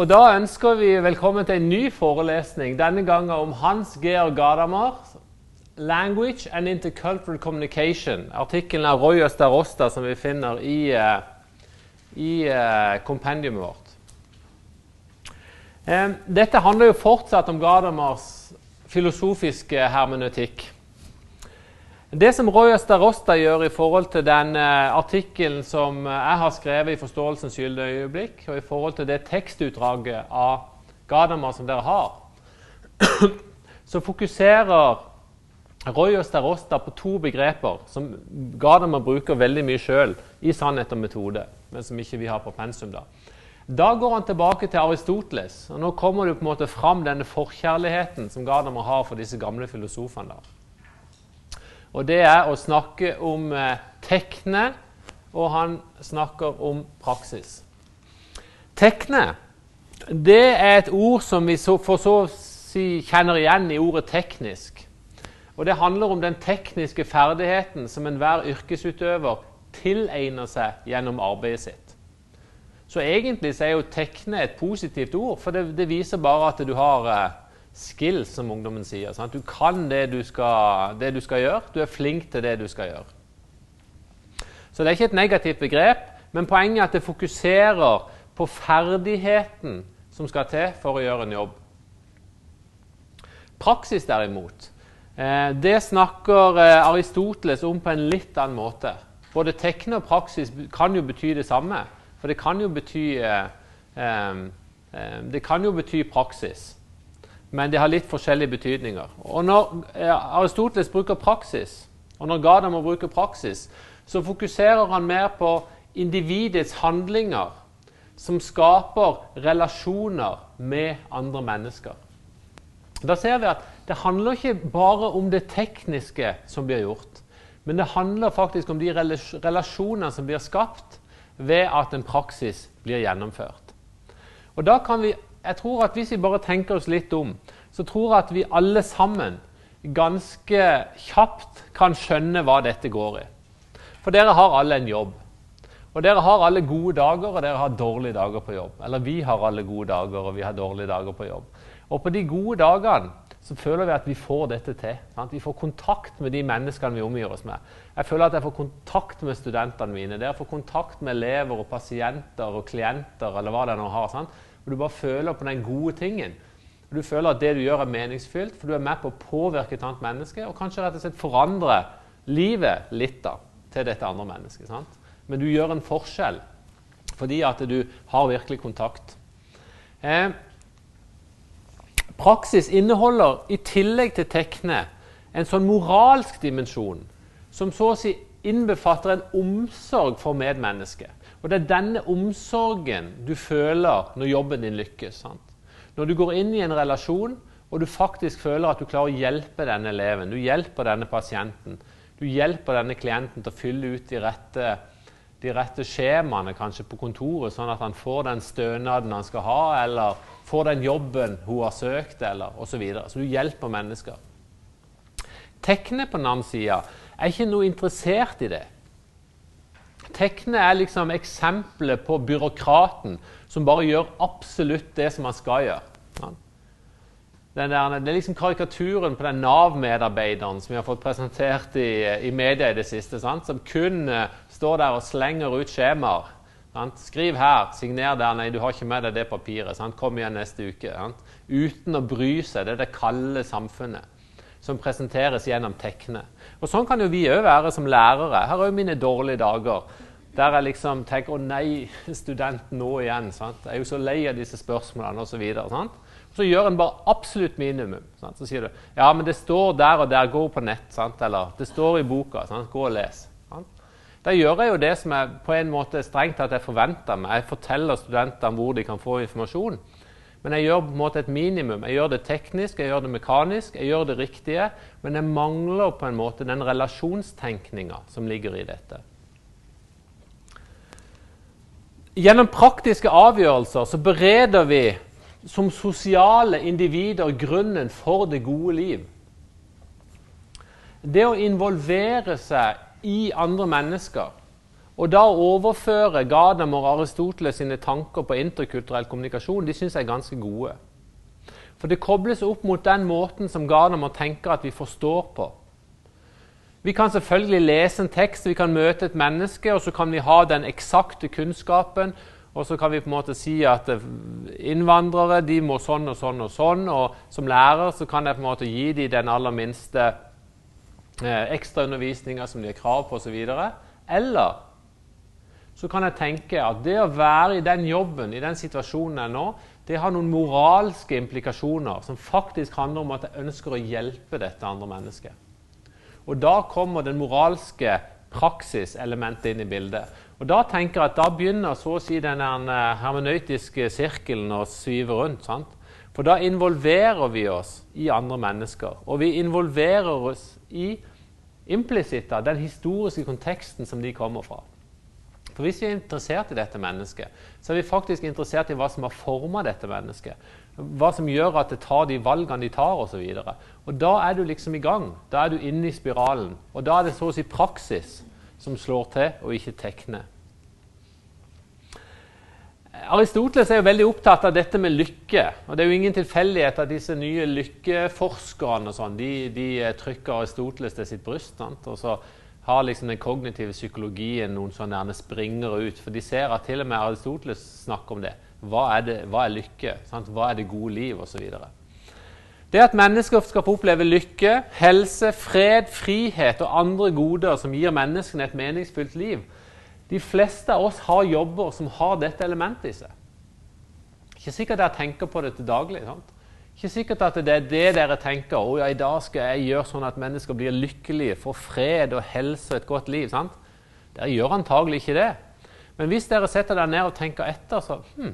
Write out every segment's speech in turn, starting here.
Og da ønsker vi velkommen til en ny forelesning, denne gangen om Hans Georg Gadamer. 'Language and Intercultural Communication'. Artikkelen av Roy Østarosta som vi finner i, uh, i uh, kompendiumet vårt. Um, dette handler jo fortsatt om Gadamers filosofiske hermeneutikk. Det som Roy Starosta gjør i forhold til den uh, artikkelen som jeg har skrevet i 'Forståelsens gylne øyeblikk', og i forhold til det tekstutdraget av Gadamer som dere har, så fokuserer Roy Starosta på to begreper som Gadamer bruker veldig mye sjøl i 'Sannhet og metode', men som ikke vi har på pensum. Da Da går han tilbake til Aristoteles, og nå kommer det på en måte fram denne forkjærligheten som Gadamer har for disse gamle filosofene. da. Og det er å snakke om eh, tekne, og han snakker om praksis. Tekne det er et ord som vi så, for så å si kjenner igjen i ordet teknisk. Og det handler om den tekniske ferdigheten som enhver yrkesutøver tilegner seg gjennom arbeidet sitt. Så egentlig så er jo tekne et positivt ord, for det, det viser bare at du har uh, skills, som ungdommen sier. Sant? Du kan det du, skal, det du skal gjøre. Du er flink til det du skal gjøre. Så det er ikke et negativt begrep, men poenget er at det fokuserer på ferdigheten som skal til for å gjøre en jobb. Praksis, derimot, Eh, det snakker eh, Aristoteles om på en litt annen måte. Både tekne og praksis kan jo bety det samme. For det kan jo bety, eh, det kan jo bety praksis. Men de har litt forskjellige betydninger. Og Når Aristoteles bruker praksis, og når Gadamer bruker praksis, så fokuserer han mer på individets handlinger som skaper relasjoner med andre mennesker. Da ser vi at det handler ikke bare om det tekniske som blir gjort, men det handler faktisk om de relasjonene som blir skapt ved at en praksis blir gjennomført. Og da kan vi, jeg tror at Hvis vi bare tenker oss litt om, så tror jeg at vi alle sammen ganske kjapt kan skjønne hva dette går i. For dere har alle en jobb. Og dere har alle gode dager, og dere har dårlige dager på jobb. Eller vi har alle gode dager, og vi har dårlige dager på jobb. Og på de gode dagene så føler vi at vi får dette til. Sant? Vi får kontakt med de menneskene vi omgir oss med. Jeg føler at jeg får kontakt med studentene mine. Dere får kontakt med elever og pasienter og klienter. eller hva det nå har. Sant? Og Du bare føler på den gode tingen. Og Du føler at det du gjør, er meningsfylt, for du er med på å påvirke et annet menneske og kanskje rett og slett forandre livet litt da, til dette andre mennesket. Sant? Men du gjør en forskjell fordi at du har virkelig kontakt. Eh, Praksis inneholder i tillegg til tekne en sånn moralsk dimensjon som så å si innbefatter en omsorg for medmennesket. Og det er denne omsorgen du føler når jobben din lykkes. Sant? Når du går inn i en relasjon og du faktisk føler at du klarer å hjelpe denne eleven, du hjelper denne pasienten, du hjelper denne klienten til å fylle ut de rette, de rette skjemaene kanskje på kontoret, sånn at han får den stønaden han skal ha, eller får den jobben hun har søkt, eller osv. Så, videre. så du hjelper mennesker. Tekne på den annen side er ikke noe interessert i det. Tekne er liksom eksempelet på byråkraten som bare gjør absolutt det som han skal gjøre. Der, det er liksom karikaturen på den Nav-medarbeideren som vi har fått presentert i, i media i det siste. Sant? Som kun uh, står der og slenger ut skjemaer Sant? Skriv her, signer der. Nei, du har ikke med deg det papiret. Sant? Kom igjen neste uke. Sant? Uten å bry seg. Det er det kalde samfunnet som presenteres gjennom tekne. Og Sånn kan jo vi òg være som lærere. Her er jo mine dårlige dager. Der jeg liksom tenker 'Å nei, student nå igjen'. Sant? Jeg er jo så lei av disse spørsmålene osv. Så, så gjør en bare absolutt minimum. Sant? Så sier du 'Ja, men det står der og der. Gå på nett.' Sant? Eller 'Det står i boka. Sant? Gå og les'. Da gjør jeg jo det som er på en måte strengt tatt jeg forventer meg. Jeg forteller studentene hvor de kan få informasjon. Men jeg gjør på en måte et minimum. Jeg gjør det teknisk, jeg gjør det mekanisk, jeg gjør det riktige. Men jeg mangler på en måte den relasjonstenkninga som ligger i dette. Gjennom praktiske avgjørelser så bereder vi som sosiale individer grunnen for det gode liv. Det å involvere seg i andre mennesker Og da overføre Gadamer og Aristoteles sine tanker på interkulturell kommunikasjon de synes jeg er ganske gode. For det kobles opp mot den måten som Gadamer tenker at vi forstår på. Vi kan selvfølgelig lese en tekst, vi kan møte et menneske, og så kan vi ha den eksakte kunnskapen. Og så kan vi på en måte si at innvandrere de må sånn og sånn og sånn. Og som lærer så kan jeg på en måte gi dem den aller minste eh, ekstraundervisninga som de har krav på osv. Eller så kan jeg tenke at det å være i den jobben, i den situasjonen jeg er nå, det har noen moralske implikasjoner som faktisk handler om at jeg ønsker å hjelpe dette andre mennesket. Og da kommer den moralske praksiselementet inn i bildet. Og Da tenker jeg at da begynner så å si den eh, hermenøytiske sirkelen å svive rundt. sant? For da involverer vi oss i andre mennesker. Og vi involverer oss i implisitta den historiske konteksten som de kommer fra. For Hvis vi er interessert i dette mennesket, så er vi faktisk interessert i hva som har forma dette mennesket. Hva som gjør at det tar de valgene de tar, osv. Og, så og da er du liksom i gang. Da er du inne i spiralen. Og da er det så å si praksis som slår til, og ikke tekne. Aristoteles er jo veldig opptatt av dette med lykke. og Det er jo ingen tilfeldighet at disse nye lykkeforskerne sånn, de, de, trykker Aristoteles til sitt bryst. Sant? Og så har liksom den kognitive psykologien noen sånne springere ut. For de ser at til og med Aristoteles snakker om det. Hva er, det, hva er lykke? Sant? Hva er det gode liv? Osv. Det at mennesker skal få oppleve lykke, helse, fred, frihet og andre goder som gir menneskene et meningsfylt liv De fleste av oss har jobber som har dette elementet i seg. Ikke sikkert jeg tenker på det til daglig. sant? Ikke sikkert at det er det dere tenker. å ja, i dag skal jeg gjøre sånn at mennesker blir lykkelige, får fred og helse og et godt liv. sant? Dere gjør antagelig ikke det. Men hvis dere setter dere ned og tenker etter, så hmm,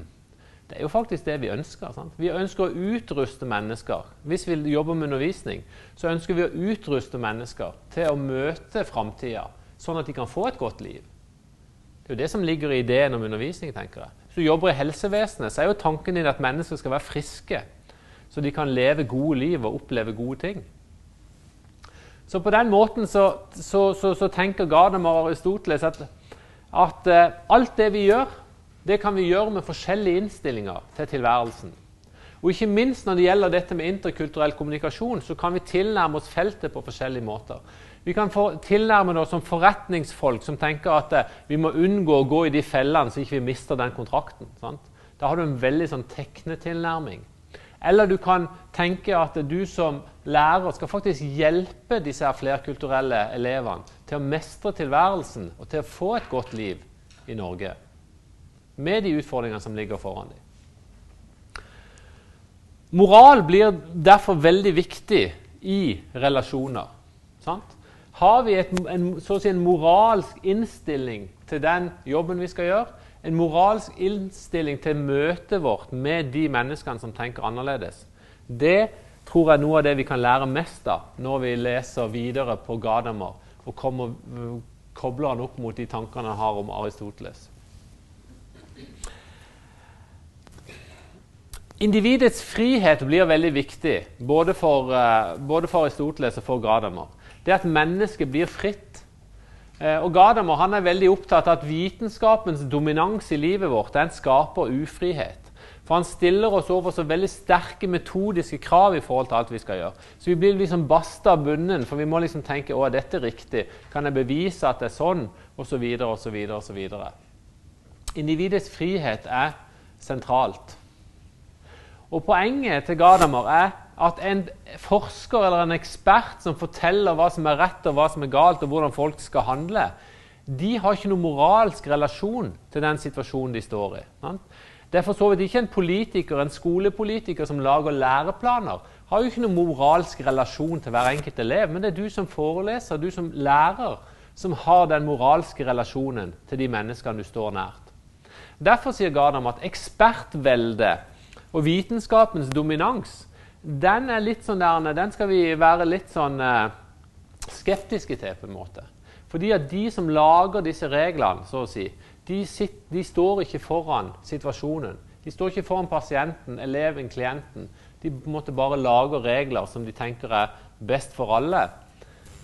det er jo faktisk det vi ønsker. Sant? Vi ønsker å utruste mennesker. Hvis vi jobber med undervisning, så ønsker vi å utruste mennesker til å møte framtida, sånn at de kan få et godt liv. Det er jo det som ligger i ideen om undervisning. tenker jeg. Hvis du jobber i helsevesenet, så er jo tanken din at mennesker skal være friske så de kan leve gode liv og oppleve gode ting. Så på den måten så, så, så, så tenker Gadamer og Aristoteles at, at uh, alt det vi gjør, det kan vi gjøre med forskjellige innstillinger til tilværelsen. Og ikke minst når det gjelder dette med interkulturell kommunikasjon, så kan vi tilnærme oss feltet på forskjellige måter. Vi kan få tilnærme oss som forretningsfolk som tenker at uh, vi må unngå å gå i de fellene så ikke vi mister den kontrakten. Sant? Da har du en veldig sånn teknetilnærming. Eller du kan tenke at du som lærer skal faktisk hjelpe disse flerkulturelle elevene til å mestre tilværelsen og til å få et godt liv i Norge med de utfordringene som ligger foran dem. Moral blir derfor veldig viktig i relasjoner. Sant? Har vi et, en, si en moralsk innstilling til den jobben vi skal gjøre, en moralsk innstilling til møtet vårt med de menneskene som tenker annerledes. Det tror jeg er noe av det vi kan lære mest av når vi leser videre på Gadamer og kommer, kobler han opp mot de tankene han har om Aristoteles. Individets frihet blir veldig viktig både for, uh, både for Aristoteles og for Gadamer. Det at mennesket blir fritt Eh, og Gadamer han er veldig opptatt av at vitenskapens dominans i livet vårt den skaper ufrihet. For han stiller oss over så veldig sterke metodiske krav i forhold til alt vi skal gjøre. Så vi blir liksom basta av bunnen, for vi må liksom tenke å, er dette riktig? Kan jeg bevise at det er sånn? Og så videre og så videre og så videre. Individets frihet er sentralt. Og poenget til Gadamer er at en forsker eller en ekspert som forteller hva som er rett og hva som er galt, og hvordan folk skal handle, de har ikke noen moralsk relasjon til den situasjonen de står i. Det er for så vidt ikke en politiker, en skolepolitiker som lager læreplaner. Har jo ikke noen moralsk relasjon til hver enkelt elev, men det er du som foreleser, du som lærer, som har den moralske relasjonen til de menneskene du står nært. Derfor sier Gadam at ekspertvelde og vitenskapens dominans den er litt sånn der, den skal vi være litt sånn eh, skeptiske til, på en måte. Fordi at de som lager disse reglene, så å si, de, sitter, de, står ikke foran situasjonen. De står ikke foran pasienten, eleven, klienten. De på en måte bare lager regler som de tenker er best for alle.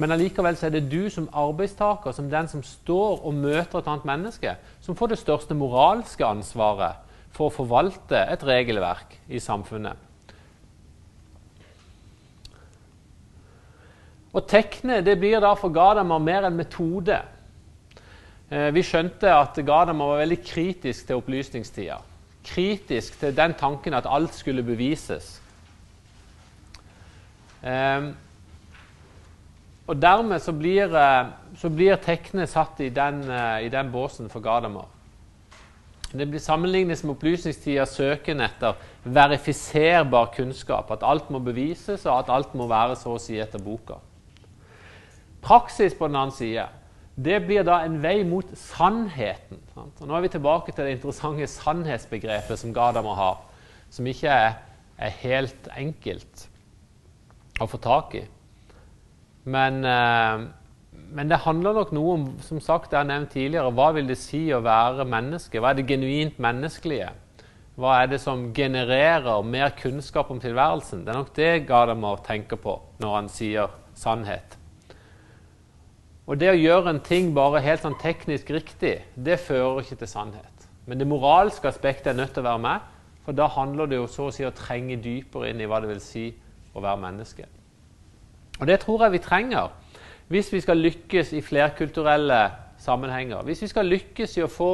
Men allikevel er det du som arbeidstaker, som den som står og møter et annet menneske, som får det største moralske ansvaret for å forvalte et regelverk i samfunnet. Å tekne det blir da for Gadamer mer en metode. Eh, vi skjønte at Gadamer var veldig kritisk til opplysningstida. Kritisk til den tanken at alt skulle bevises. Um, og dermed så blir, eh, så blir tekne satt i den, i den båsen for Gadamer. Det blir sammenlignes med opplysningstidas søken etter verifiserbar kunnskap. At alt må bevises, og at alt må være så å si etter boka. Praksis på den annen side det blir da en vei mot sannheten. Sant? Og nå er vi tilbake til det interessante sannhetsbegrepet som Gadamer har, som ikke er, er, helt enkelt å få tak i. Men, eh, men, det handler nok noe om som sagt, jeg har nevnt tidligere, hva vil det si å være menneske? Hva er det genuint menneskelige? Hva er det som genererer mer kunnskap om tilværelsen? Det er nok det Gadamer tenker på når han sier sannhet. Og det å gjøre en ting bare helt sånn teknisk riktig, det fører ikke til sannhet. Men det moralske aspektet er nødt til å være med, for da handler det jo så å si å trenge dypere inn i hva det vil si å være menneske. Og det tror jeg vi trenger hvis vi skal lykkes i flerkulturelle sammenhenger. Hvis vi skal lykkes i å få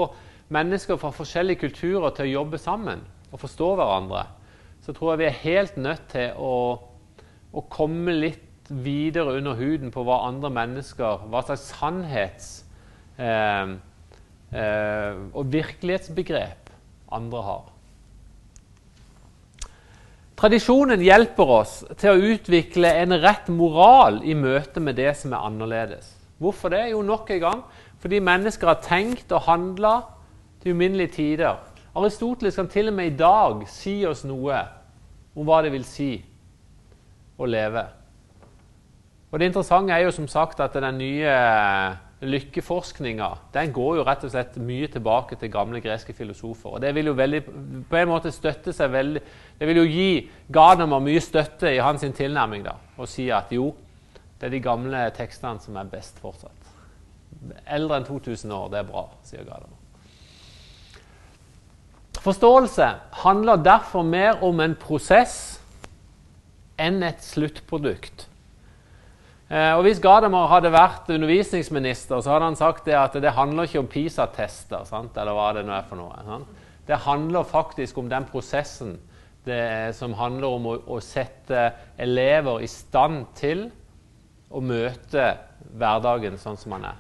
mennesker fra forskjellige kulturer til å jobbe sammen og forstå hverandre, så tror jeg vi er helt nødt til å, å komme litt videre under huden på hva andre mennesker Hva slags sannhets- eh, eh, og virkelighetsbegrep andre har. Tradisjonen hjelper oss til å utvikle en rett moral i møte med det som er annerledes. Hvorfor det? Jo, nok en gang fordi mennesker har tenkt og handla til uminnelige tider. Aristoteles kan til og med i dag si oss noe om hva det vil si å leve. Og Det interessante er jo som sagt at den nye lykkeforskninga den går jo rett og slett mye tilbake til gamle greske filosofer. og Det vil jo veldig, på en måte støtte seg veldig, det vil jo gi Gadamer mye støtte i hans tilnærming da, og si at jo, det er de gamle tekstene som er best fortsatt. Eldre enn 2000 år, det er bra, sier Gadamer. Forståelse handler derfor mer om en prosess enn et sluttprodukt. Eh, og Hvis Gadamer hadde vært undervisningsminister, så hadde han sagt det at det handler ikke om PISA-tester. Eller hva det nå er for noe. Sant? Det handler faktisk om den prosessen det, som handler om å, å, sette elever i stand til å møte hverdagen sånn som man er.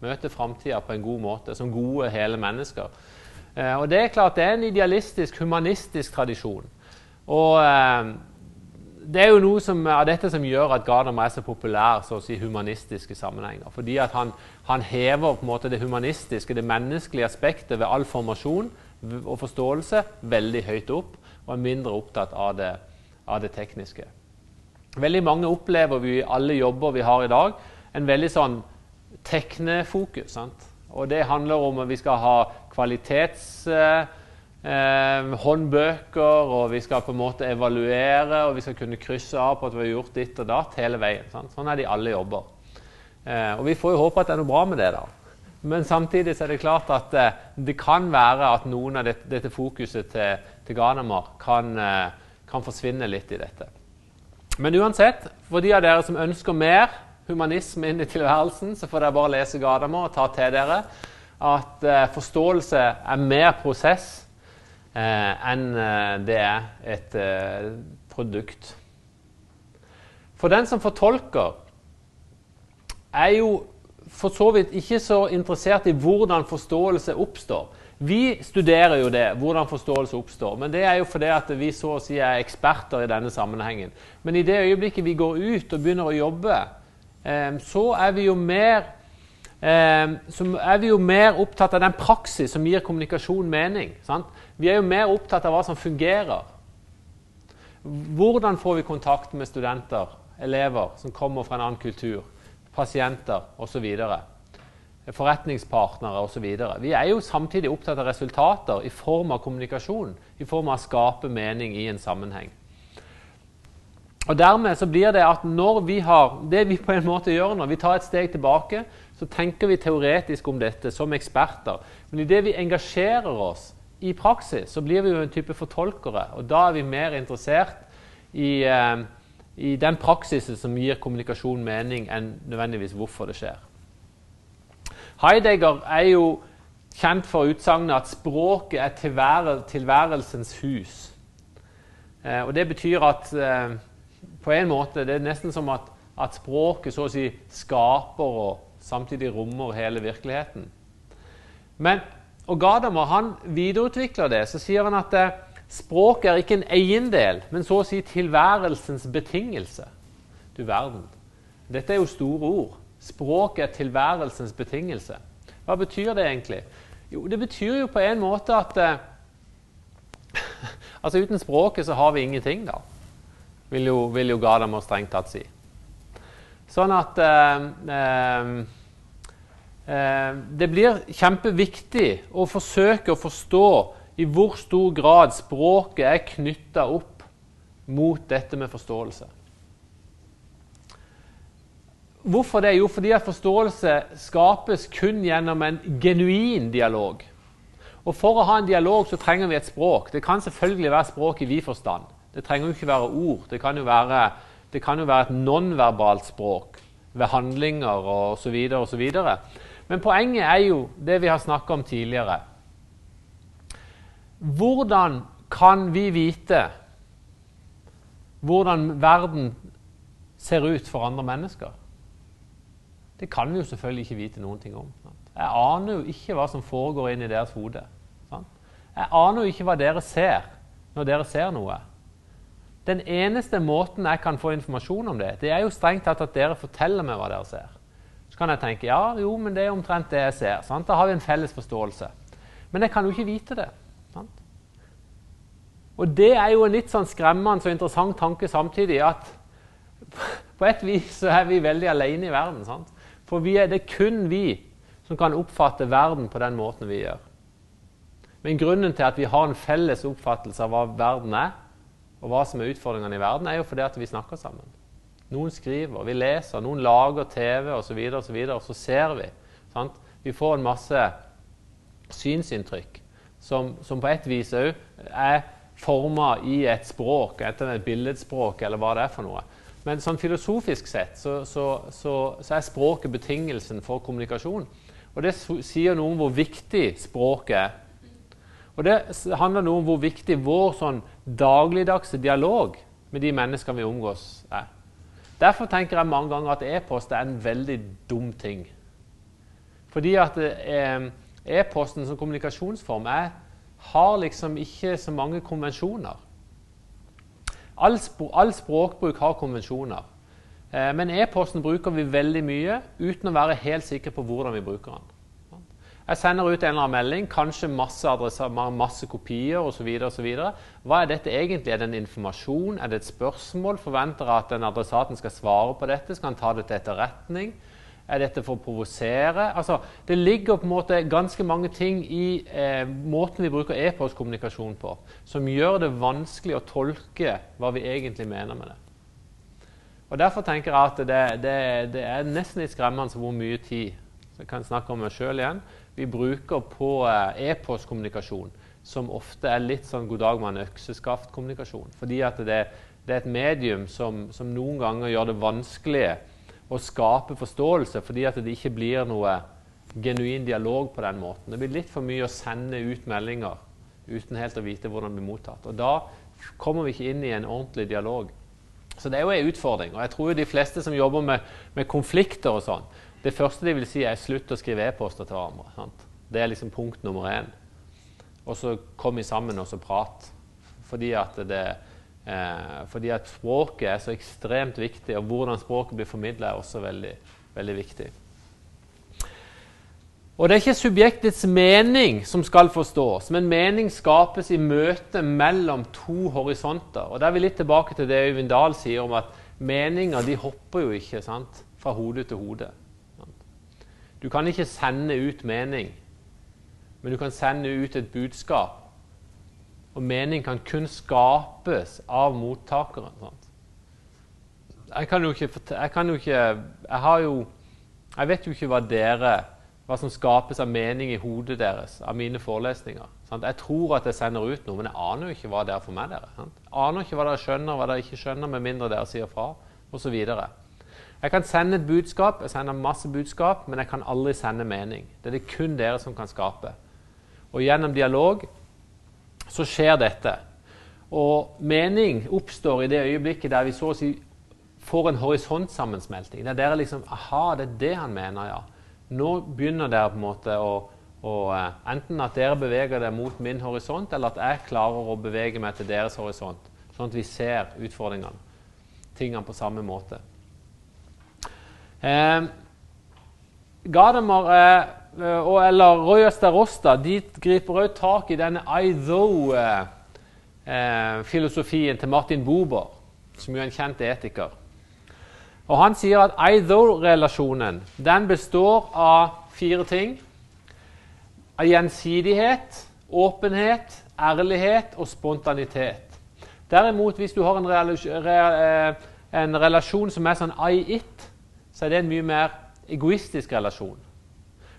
Møte framtida på en god måte, som gode, hele mennesker. Eh, og Det er klart det er en idealistisk, humanistisk tradisjon. Og eh, det er jo noe som, av dette som gjør at Gadamer er så populær så å si humanistiske sammenhenger. Fordi at han, han, hever på en måte det humanistiske, det menneskelige aspektet ved all formasjon og forståelse veldig høyt opp, og er mindre opptatt av det, av det tekniske. Veldig mange opplever vi i alle jobber vi har i dag, en veldig sånn teknefokus. Sant? Og det handler om at vi skal ha kvalitets... Eh, håndbøker, og vi skal på en måte evaluere, og vi skal kunne krysse av på at vi har gjort ditt og datt hele veien. Sant? Sånn er det i alle jobber. Eh, og vi får jo håpe at det er noe bra med det, da. Men samtidig er det klart at eh, det kan være at noen av dette, dette fokuset til, til Ghanamar kan, eh, kan forsvinne litt i dette. Men uansett, for de av dere som ønsker mer humanisme inn i tilværelsen, så får dere bare lese Gadamer og ta til dere at eh, forståelse er mer prosess enn eh, det er et eh, produkt. For den som fortolker, er jo for så vidt ikke så interessert i hvordan forståelse oppstår. Vi studerer jo det, hvordan forståelse oppstår, men det er jo fordi at vi så å si er eksperter i denne sammenhengen. Men i det øyeblikket vi går ut og begynner å jobbe, eh, så er vi jo mer eh, så er vi jo mer opptatt av den praksis som gir kommunikasjon mening. Sant? Vi er jo mer opptatt av hva som fungerer. Hvordan får vi kontakt med studenter, elever som kommer fra en annen kultur, pasienter osv. Forretningspartnere osv. Vi er jo samtidig opptatt av resultater i form av kommunikasjon, i form av å skape mening i en sammenheng. Og dermed så blir det at når vi har det vi på en måte gjør når vi tar et steg tilbake, så tenker vi teoretisk om dette som eksperter. Men idet vi engasjerer oss i praksis, så blir vi jo en type fortolkere. Og da er vi mer interessert i, eh, i den praksisen som gir kommunikasjon mening, enn nødvendigvis hvorfor det skjer. Heidegger er jo kjent for utsagnet at språket er tilværel tilværelsens hus. Eh, og Det betyr at eh, på en måte det er nesten som at, at språket så å si skaper og samtidig rommer hele virkeligheten. Men, og Gadamer han videreutvikler det. Så sier han at eh, språket er ikke en eiendel, men så å si tilværelsens betingelse. Du verden. Dette er jo store ord. Språket er tilværelsens betingelse. Hva betyr det egentlig? Jo, det betyr jo på en måte at eh, Altså uten språket så har vi ingenting, da. Vil jo, vil jo Gadamer strengt tatt si. Sånn at eh, eh, eh, Det blir kjempeviktig å forsøke å forstå i hvor stor grad språket er knytta opp mot dette med forståelse. Hvorfor det? Jo, fordi at forståelse skapes kun gjennom en genuin dialog. Og For å ha en dialog så trenger vi et språk. Det kan selvfølgelig være språk i vid forstand. Det trenger jo ikke være ord. Det kan jo være, kan jo være et nonverbalt språk ved handlinger osv. osv. Men poenget er jo det vi har snakka om tidligere. Hvordan kan vi vite hvordan verden ser ut for andre mennesker? Det kan vi jo selvfølgelig ikke vite noen ting om. Jeg aner jo ikke hva som foregår inn i deres hode. Jeg aner jo ikke hva dere ser når dere ser noe. Den eneste måten jeg kan få informasjon om det, det er jo strengt tatt at dere forteller meg hva dere ser. Så kan jeg tenke ja, jo, men det er omtrent det jeg ser. Sant? Da har vi en felles forståelse. Men jeg kan jo ikke vite det. Sant? Og det er jo en litt sånn skremmende og interessant tanke samtidig at på et vis så er vi veldig alene i verden. Sant? For er, det er kun vi som kan oppfatte verden på den måten vi gjør. Men grunnen til at vi har en felles oppfattelse av hva verden er, og hva som er utfordringene i verden, er jo fordi at vi snakker sammen. Noen skriver, vi leser, noen lager TV osv., og, så videre, og så ser vi. Sant? Vi får en masse synsinntrykk som, som på et vis òg er forma i et språk, enten et billedspråk eller hva det er for noe. Men sånn filosofisk sett så, så, så, så, er språket betingelsen for kommunikasjon. Og det sier noe om hvor viktig språket er. Og det handler noe om hvor viktig vår sånn dagligdagse dialog med de menneskene vi omgås, er. Derfor tenker jeg mange ganger at e-post er en veldig dum ting. Fordi at eh, e-posten som kommunikasjonsform er, har liksom ikke så mange konvensjoner. All, all språkbruk har konvensjoner. Eh, men e-posten bruker vi veldig mye uten å være helt sikre på hvordan vi bruker den. Jeg sender ut en eller annen melding, kanskje masse, adresser, masse kopier osv. Hva er dette egentlig? Er det en informasjon? Er det et spørsmål? Forventer jeg at den adressaten skal svare på dette? Skal han ta det til etterretning? Er dette for å provosere? Altså, det ligger på en måte ganske mange ting i eh, måten vi bruker e-postkommunikasjon på, som gjør det vanskelig å tolke hva vi egentlig mener med det. Og Derfor tenker jeg at det, det, det er nesten litt skremmende hvor mye tid jeg kan snakke om meg sjøl igjen, vi bruker på eh, e-postkommunikasjon, som ofte er litt sånn god dag mann økseskaft-kommunikasjon. Fordi at det, det, er et medium som, som noen ganger gjør det vanskelig å skape forståelse fordi at det ikke blir noe genuin dialog på den måten. Det blir litt for mye å sende ut meldinger uten helt å vite hvordan det blir mottatt. Og da kommer vi ikke inn i en ordentlig dialog. Så det er jo en utfordring. Og jeg tror jo de fleste som jobber med, med konflikter og sånn, det første de vil si, er slutt å skrive e-poster til hverandre. Sant? Det er liksom punkt nummer én. Og så kom vi sammen og så prat. Fordi at det, Eh, fordi at språket er så ekstremt viktig, og hvordan språket blir formidla, er også veldig, veldig viktig. Og Det er ikke subjektets mening som skal forstås, men mening skapes i møte mellom to horisonter. Og Da er vi litt tilbake til det Øyvind Dahl sier om at meninger de hopper jo ikke sant, fra hode til hode. Du kan ikke sende ut mening, men du kan sende ut et budskap og mening kan kun skapes av mottakeren. Sant? jeg kan jo ikke Jeg kan jo ikke Jeg har jo Jeg vet jo ikke hva dere Hva som skapes av mening i hodet deres av mine forelesninger. Sant? Jeg tror at jeg sender ut noe, men jeg aner jo ikke hva det er for meg. dere. Sant? Jeg aner ikke hva dere skjønner, hva dere ikke skjønner, med mindre dere sier fra, osv. Jeg kan sende et budskap, jeg sender masse budskap, men jeg kan aldri sende mening. Det er det kun dere som kan skape. Og gjennom dialog så skjer dette. Og mening oppstår i det øyeblikket der vi så å si får en horisontsammensmelting. Der dere liksom Aha, det er det han mener, ja. Nå begynner dere på en måte å, å eh, Enten at dere beveger dere mot min horisont, eller at jeg klarer å bevege meg til deres horisont. Sånn at vi ser utfordringene, tingene på samme måte. Eh, Gadamer eh, eller Roy Rosta de griper også tak i denne I though-filosofien eh, filosofien til Martin Buber, som jo er en kjent etiker. Og Han sier at I-though-relasjonen den består av fire ting. Av gjensidighet, åpenhet, ærlighet og spontanitet. Derimot, hvis du har en, relasjon, eh, en relasjon som er sånn I-it, så er det en mye mer egoistisk relasjon.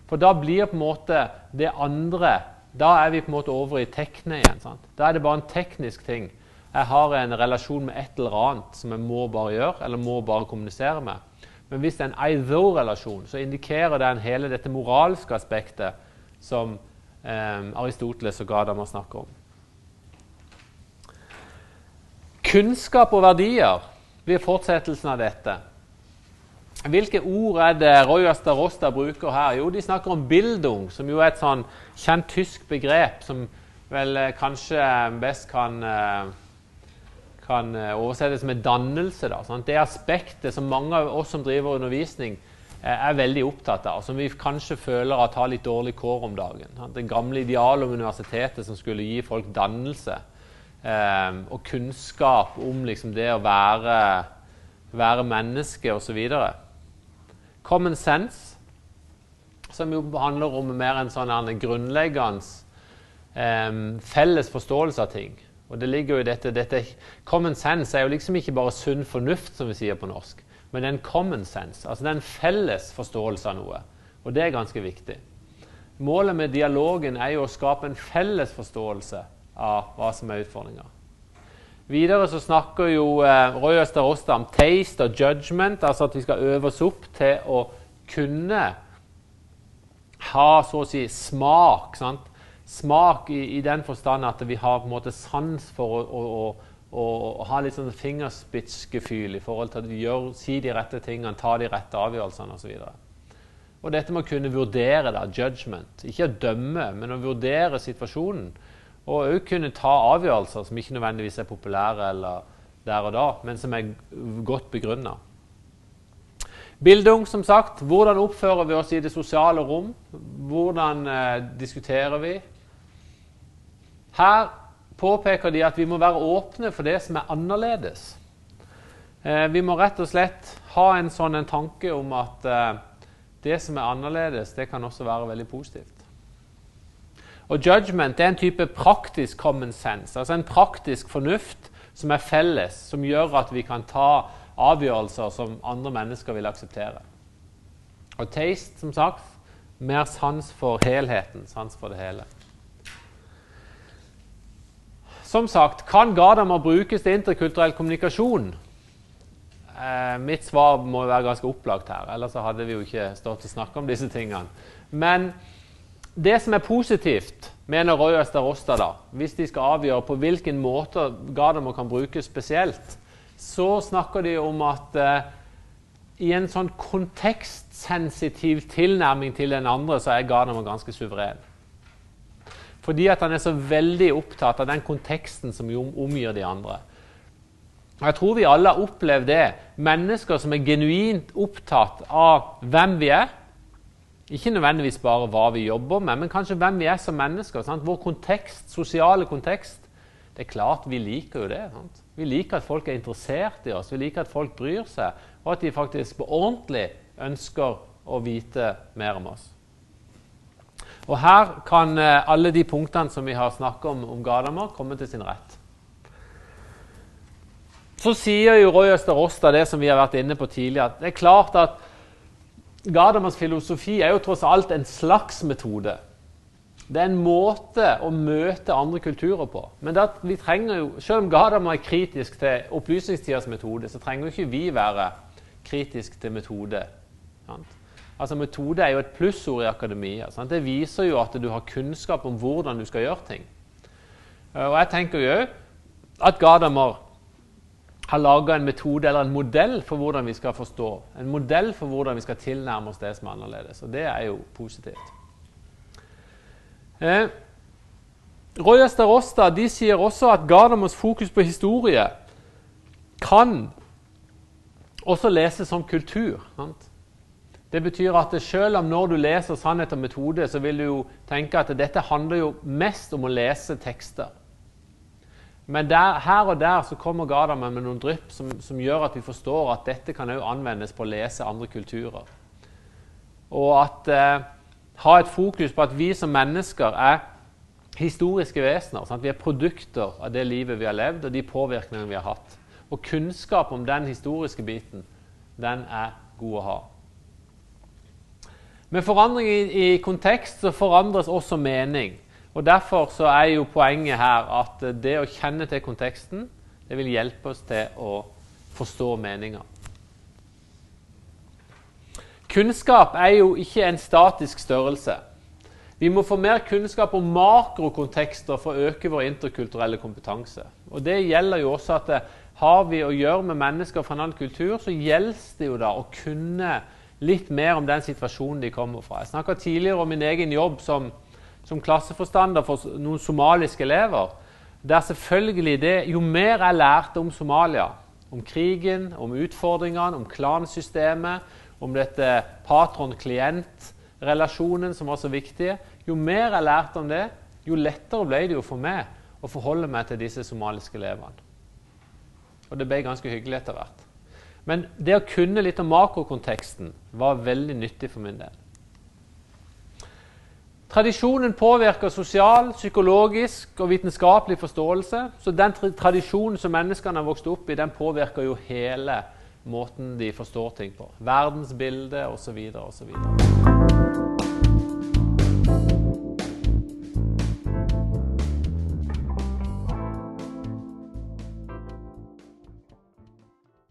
For da blir på en måte det andre da er vi på en måte over i tekne igjen. Sant? Da er det bare en teknisk ting. Jeg har en relasjon med et eller annet som jeg må bare gjøre, eller må bare kommunisere med. Men hvis det er en I-though-relasjon, så indikerer den hele dette moralske aspektet som eh, Aristoteles og Gadamer snakker om. Kunnskap og verdier blir fortsettelsen av dette. Hvilke ord er det Roy Astarosta bruker her? Jo, De snakker om 'bildung', som jo er et sånn kjent tysk begrep som vel eh, kanskje best kan, eh, kan eh, oversettes med dannelse. Da, sant? Det aspektet som mange av oss som driver undervisning, er veldig opptatt av, som vi kanskje føler at har litt dårlig kår om dagen. Det gamle idealet om universitetet som skulle gi folk dannelse og kunnskap om liksom, det å være, være menneske osv. Common sense, som jo handler om mer en sånn grunnleggende um, felles forståelse av ting. Og det ligger jo i dette, dette, Common sense er jo liksom ikke bare sunn fornuft, som vi sier på norsk, men det er en common sense. Altså det er en felles forståelse av noe. Og det er ganske viktig. Målet med dialogen er jo å skape en felles forståelse av hva som er utfordringa. Videre så snakker jo eh, Roy Øster om taste og judgment, altså at vi skal øve oss opp til å kunne ha så å si smak. Sant? Smak i, i, den forstand at vi har på en måte sans for å, å, å, å ha litt sånn fingerspitzgefühl i forhold til å gjøre, si de rette tingene, ta de rette avgjørelsene osv. Og, og dette med å kunne vurdere, da, judgment. Ikke å dømme, men å vurdere situasjonen. Og òg kunne ta avgjørelser som ikke nødvendigvis er populære eller der og da, men som er godt begrunna. Bildung, som sagt. Hvordan oppfører vi oss i det sosiale rom? Hvordan eh, diskuterer vi? Her påpeker de at vi må være åpne for det som er annerledes. Eh, vi må rett og slett ha en sånn en tanke om at eh, det som er annerledes, det kan også være veldig positivt. Og judgment er en type praktisk common sense, altså en praktisk fornuft som er felles, som gjør at vi kan ta avgjørelser som andre mennesker vil akseptere. Og taste, som sagt, mer sans for helheten, sans for det hele. Som sagt, kan Gadamer brukes til interkulturell kommunikasjon? Eh, mitt svar må være ganske opplagt her, ellers hadde vi jo ikke stått og snakket om disse tingene. Men det som er positivt, mener Roy Øster da, hvis de skal avgjøre på hvilken måte Gardermo kan brukes spesielt, så snakker de om at eh, i en sånn kontekstsensitiv tilnærming til den andre, så er Gardermo ganske suveren. Fordi at han er så veldig opptatt av den konteksten som omgir de andre. Jeg tror vi alle har opplevd det. Mennesker som er genuint opptatt av hvem vi er, ikke nødvendigvis bare hva vi jobber med, men kanskje hvem vi er som mennesker. Sant? Vår kontekst, sosiale kontekst. Det er klart vi liker jo det. Sant? Vi liker at folk er interessert i oss, vi liker at folk bryr seg, og at de faktisk på ordentlig ønsker å vite mer om oss. Og Her kan eh, alle de punktene som vi har snakket om om Gadamer, komme til sin rett. Så sier jo Roy Øster Rosta det som vi har vært inne på tidligere, at det er klart at Gardamers filosofi er jo tross alt en slags metode. Det er en måte å møte andre kulturer på. Men vi trenger jo, selv om Gadamer er kritisk til opplysningstidas metode, så trenger jo ikke vi være kritisk til metode. Sant? Altså Metode er jo et plussord i akademia. Sant? Det viser jo at du har kunnskap om hvordan du skal gjøre ting. Og jeg tenker jo at Gadamer har laga en metode eller en modell for hvordan vi skal forstå. En modell for hvordan vi skal tilnærme oss det som er annerledes. Og det er jo positivt. Eh, Roy Øster de sier også at Gardermos fokus på historie kan også leses som kultur. Sant? Det betyr at selv om når du leser 'Sannhet og metode', så vil du jo tenke at dette handler jo mest om å lese tekster. Men der, her og der så kommer Gadamer med noen drypp som, som, gjør at vi forstår at dette kan også anvendes på å lese andre kulturer. Og at eh, ha et fokus på at vi som mennesker er historiske vesener. Sant? Vi er produkter av det livet vi har levd, og de påvirkningene vi har hatt. Og kunnskap om den historiske biten, den er god å ha. Med forandring i, i kontekst så forandres også mening. Og Derfor så er jo poenget her at det å kjenne til konteksten det vil hjelpe oss til å forstå meninga. Kunnskap er jo ikke en statisk størrelse. Vi må få mer kunnskap om makrokontekster for å øke vår interkulturelle kompetanse. Og Det gjelder jo også at har vi å gjøre med mennesker fra en annen kultur, så gjelder det jo da å kunne litt mer om den situasjonen de kommer fra. Jeg snakka tidligere om min egen jobb som, som klasseforstander for noen somaliske elever. Der selvfølgelig det, Jo mer jeg lærte om Somalia, om krigen, om utfordringene, om klansystemet, om dette patron-klient-relasjonen som var så viktig. Jo mer jeg lærte om det, jo lettere ble det jo for meg å forholde meg til disse somaliske elevene. Og det ble ganske hyggelig etter hvert. Men det å kunne litt om makrokonteksten var veldig nyttig for min del. Tradisjonen påvirker sosial, psykologisk og vitenskapelig forståelse. Så den tradisjonen som menneskene har vokst opp i, den påvirker jo hele måten de forstår ting på. Verdensbildet osv. osv.